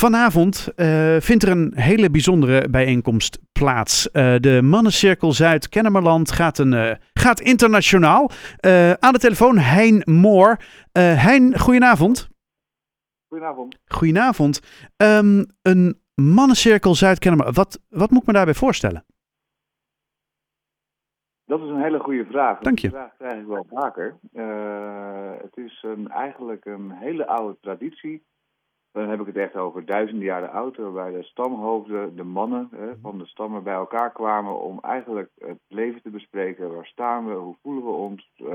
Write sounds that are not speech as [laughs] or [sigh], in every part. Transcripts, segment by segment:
Vanavond uh, vindt er een hele bijzondere bijeenkomst plaats. Uh, de Mannencirkel Zuid-Kennemerland gaat, een, uh, gaat internationaal. aan de telefoon Hein Moor. hein, goedenavond. Goedenavond. Goedenavond. Um, een Mannencirkel Zuid-Kennemerland. Wat, wat moet ik me daarbij voorstellen? Dat is een hele goede vraag. Dank je. Die vraag krijg ik wel vaker. het is een, eigenlijk een hele oude traditie dan heb ik het echt over duizenden jaren oud, waarbij de stamhoofden, de mannen hè, van de stammen bij elkaar kwamen om eigenlijk het leven te bespreken. Waar staan we, hoe voelen we ons, uh,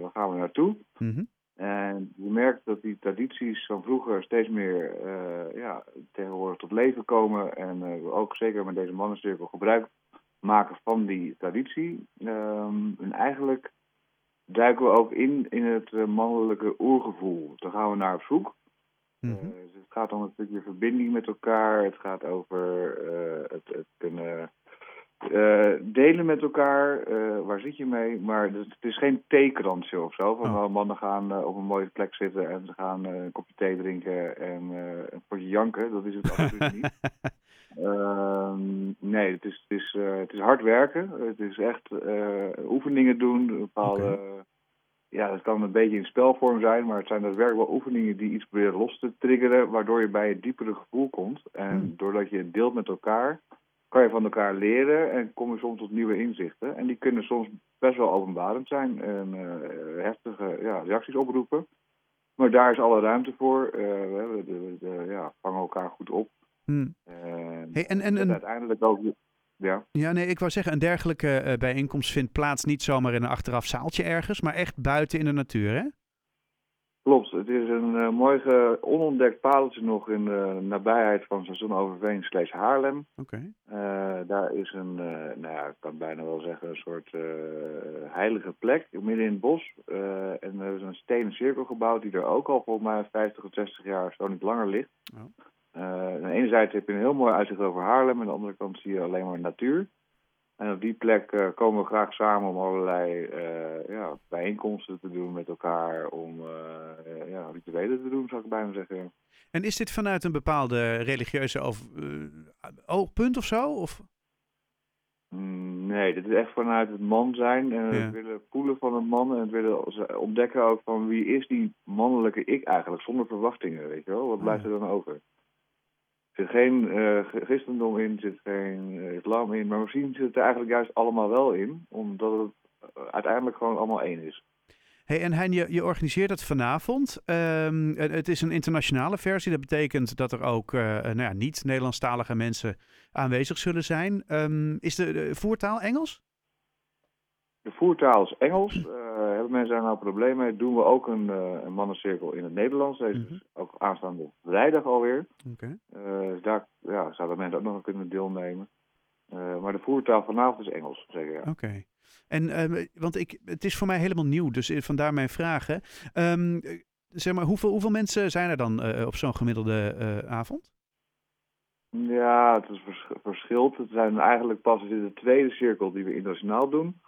waar gaan we naartoe? Mm En je merkt dat die tradities van vroeger steeds meer uh, ja, tegenwoordig tot leven komen. En uh, we ook zeker met deze mannencirkel gebruik maken van die traditie. Um, en eigenlijk duiken we ook in in het mannelijke oergevoel. Daar gaan we naar op zoek. Mm dus het gaat om een stukje verbinding met elkaar. Het gaat over uh, het, het, kunnen uh, delen met elkaar. waar zit je mee? Maar het, is geen theekransje of zo. Van oh. mannen gaan op een mooie plek zitten en ze gaan een kopje thee drinken en een potje janken. Dat is het absoluut niet. [laughs] Ehm, nee, het is, het, is, het is hard werken. Het is echt oefeningen doen, bepaalde... Okay ja, dat kan een beetje in spelvorm zijn, maar het zijn daadwerkelijk wel oefeningen die iets proberen los te triggeren, waardoor je bij het diepere gevoel komt. En hmm. doordat je het deelt met elkaar, kan je van elkaar leren en kom je soms tot nieuwe inzichten. En die kunnen soms best wel openbarend zijn en uh, heftige ja, reacties oproepen. Maar daar is alle ruimte voor. Uh, we, de, de, ja, vangen elkaar goed op. Hmm. hey, en, en, en uiteindelijk ook ja. ja, nee, ik wou zeggen, een dergelijke uh, bijeenkomst vindt plaats niet zomaar in een achteraf zaaltje ergens, maar echt buiten in de natuur, hè? Klopt, het is een uh, mooi onontdekt padeltje nog in de nabijheid van Seizoenoverveen Slees Haarlem. Oké. Okay. Uh, daar is een, nou ja, ik kan bijna wel zeggen, een soort heilige plek midden in het bos. en er is een stenen cirkel gebouwd die er ook al volgens mij 50 of 60 jaar zo niet langer ligt. Oh. Uh, aan de ene zijde heb je een heel mooi uitzicht over Haarlem, aan de andere kant zie je alleen maar natuur. En op die plek uh, komen we graag samen om allerlei uh, ja, bijeenkomsten te doen met elkaar, om ja, rituelen te doen, zou ik bijna zeggen. En is dit vanuit een bepaalde religieuze of, oogpunt of zo? Of? Mm, nee, dit is echt vanuit het man zijn en het willen voelen van een man en het willen ontdekken ook van wie is die mannelijke ik eigenlijk, zonder verwachtingen, weet je wel? Wat blijft er dan over? Zit geen uh, christendom in, zit geen uh, islam in, maar misschien zit het er eigenlijk juist allemaal wel in, omdat het uh, uiteindelijk gewoon allemaal één is. Hey, en Hein, je, organiseert het vanavond. Um, het is een internationale versie. Dat betekent dat er ook nou ja, niet-Nederlandstalige mensen aanwezig zullen zijn. Um, is de voertaal Engels? De voertaal is Engels. Uh, hebben mensen daar nou problemen mee? Doen we ook een, uh, een mannencirkel in het Nederlands. Deze mm -hmm. ook aanstaande vrijdag alweer. Okay. Uh, dus daar ja, zouden mensen ook nog kunnen deelnemen. maar de voertaal vanavond is Engels, zeker ja. Oké. Okay. En, ehm, want ik, het is voor mij helemaal nieuw, dus vandaar mijn vragen. Um, zeg maar, hoeveel, hoeveel mensen zijn er dan op zo'n gemiddelde avond? Ja, het is vers verschilt. Het zijn eigenlijk pas in de tweede cirkel die we internationaal doen.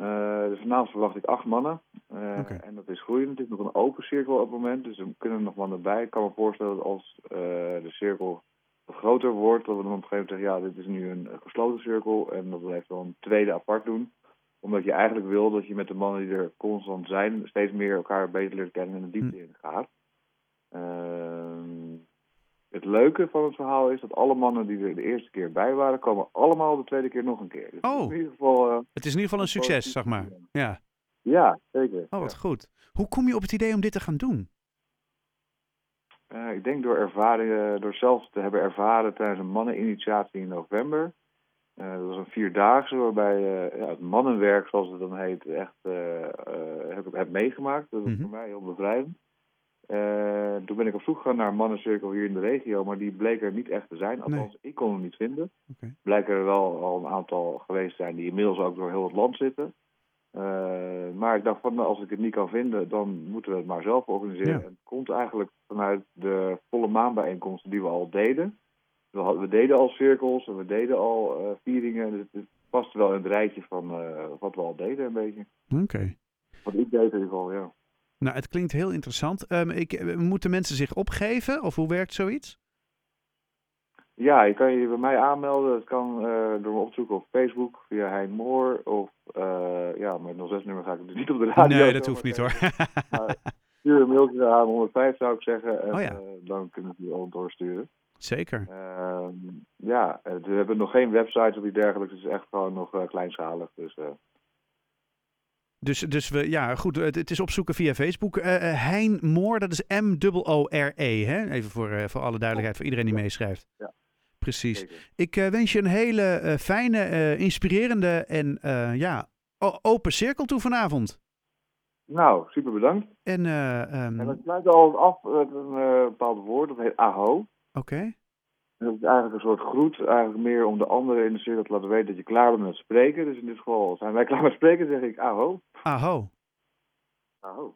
Uh, dus vanavond verwacht ik acht mannen. Okay. En dat is groeiend. Het is nog een open cirkel op het moment, dus er kunnen nog mannen bij. Ik kan me voorstellen dat als uh, de cirkel groter wordt, dat we dan op een gegeven moment zeggen, ja, dit is nu een gesloten cirkel. En dat we even dan een tweede apart doen. Omdat je eigenlijk wil dat je met de mannen die er constant zijn, steeds meer elkaar beter leert kennen en de diepte hm. in gaat. Ehm, het leuke van het verhaal is dat alle mannen die er de eerste keer bij waren, komen allemaal de tweede keer nog een keer. Dus oh, in ieder geval, uh, het is in ieder geval een succes, zeg maar. Ja, ja zeker. Oh, wat goed. Hoe kom je op het idee om dit te gaan doen? Uh, ik denk door ervaringen, door zelf te hebben ervaren tijdens een manneninitiatie in november. Uh, dat was een vierdaagse waarbij ja, het mannenwerk, zoals het dan heet, echt heb ik heb meegemaakt. Dat was mm -hmm. voor mij heel bevrijdend. Uh, toen ben ik op zoek gegaan naar een mannencirkel hier in de regio, maar die bleek er niet echt te zijn. Althans, nee. ik kon hem niet vinden. Okay. Blijken er wel al een aantal geweest zijn die inmiddels ook door heel het land zitten. Uh, maar ik dacht van, nou, als ik het niet kan vinden, dan moeten we het maar zelf organiseren. Ja. En het komt eigenlijk vanuit de volle maanbijeenkomsten die we al deden. We, hadden, we deden al cirkels en we deden al uh, vieringen. Dus het past wel in het rijtje van wat we al deden een beetje. Oké. Okay. Wat ik deed in ieder geval, ja. Nou, het klinkt heel interessant. Um, ik, moeten mensen zich opgeven of hoe werkt zoiets? Ja, je kan je bij mij aanmelden. Dat kan eh, door me opzoeken op Facebook via Hein Moor. Of uh, ja, mijn 06-nummer ga ik dus niet op de radio. Nee, dat hoeft niet hoor. [laughs] stuur een mailtje naar 105 zou ik zeggen. En oh, ja. uh, dan kunnen we die al doorsturen. Zeker. Ehm, ja, we hebben nog geen website of iets dergelijks. Het is echt gewoon nog kleinschalig. Dus, dus, dus we, ja, goed, het, het is opzoeken via Facebook. Uh, hein Moor, dat is M-O-O-R-E, hè? Even voor, uh, voor alle duidelijkheid, voor iedereen die meeschrijft. Ja. Precies. Ik uh, wens je een hele fijne, inspirerende en ja, open cirkel toe vanavond. Nou, super bedankt. En, um... en dat sluit al af met een bepaald woord, dat heet aho. Oké. Okay. Dat is eigenlijk een soort groet, eigenlijk meer om de anderen in de cirkel te laten weten dat je klaar bent met spreken. Dus in dit geval zijn wij [laughs] klaar met spreken, zeg ik aho. Aho. Aho.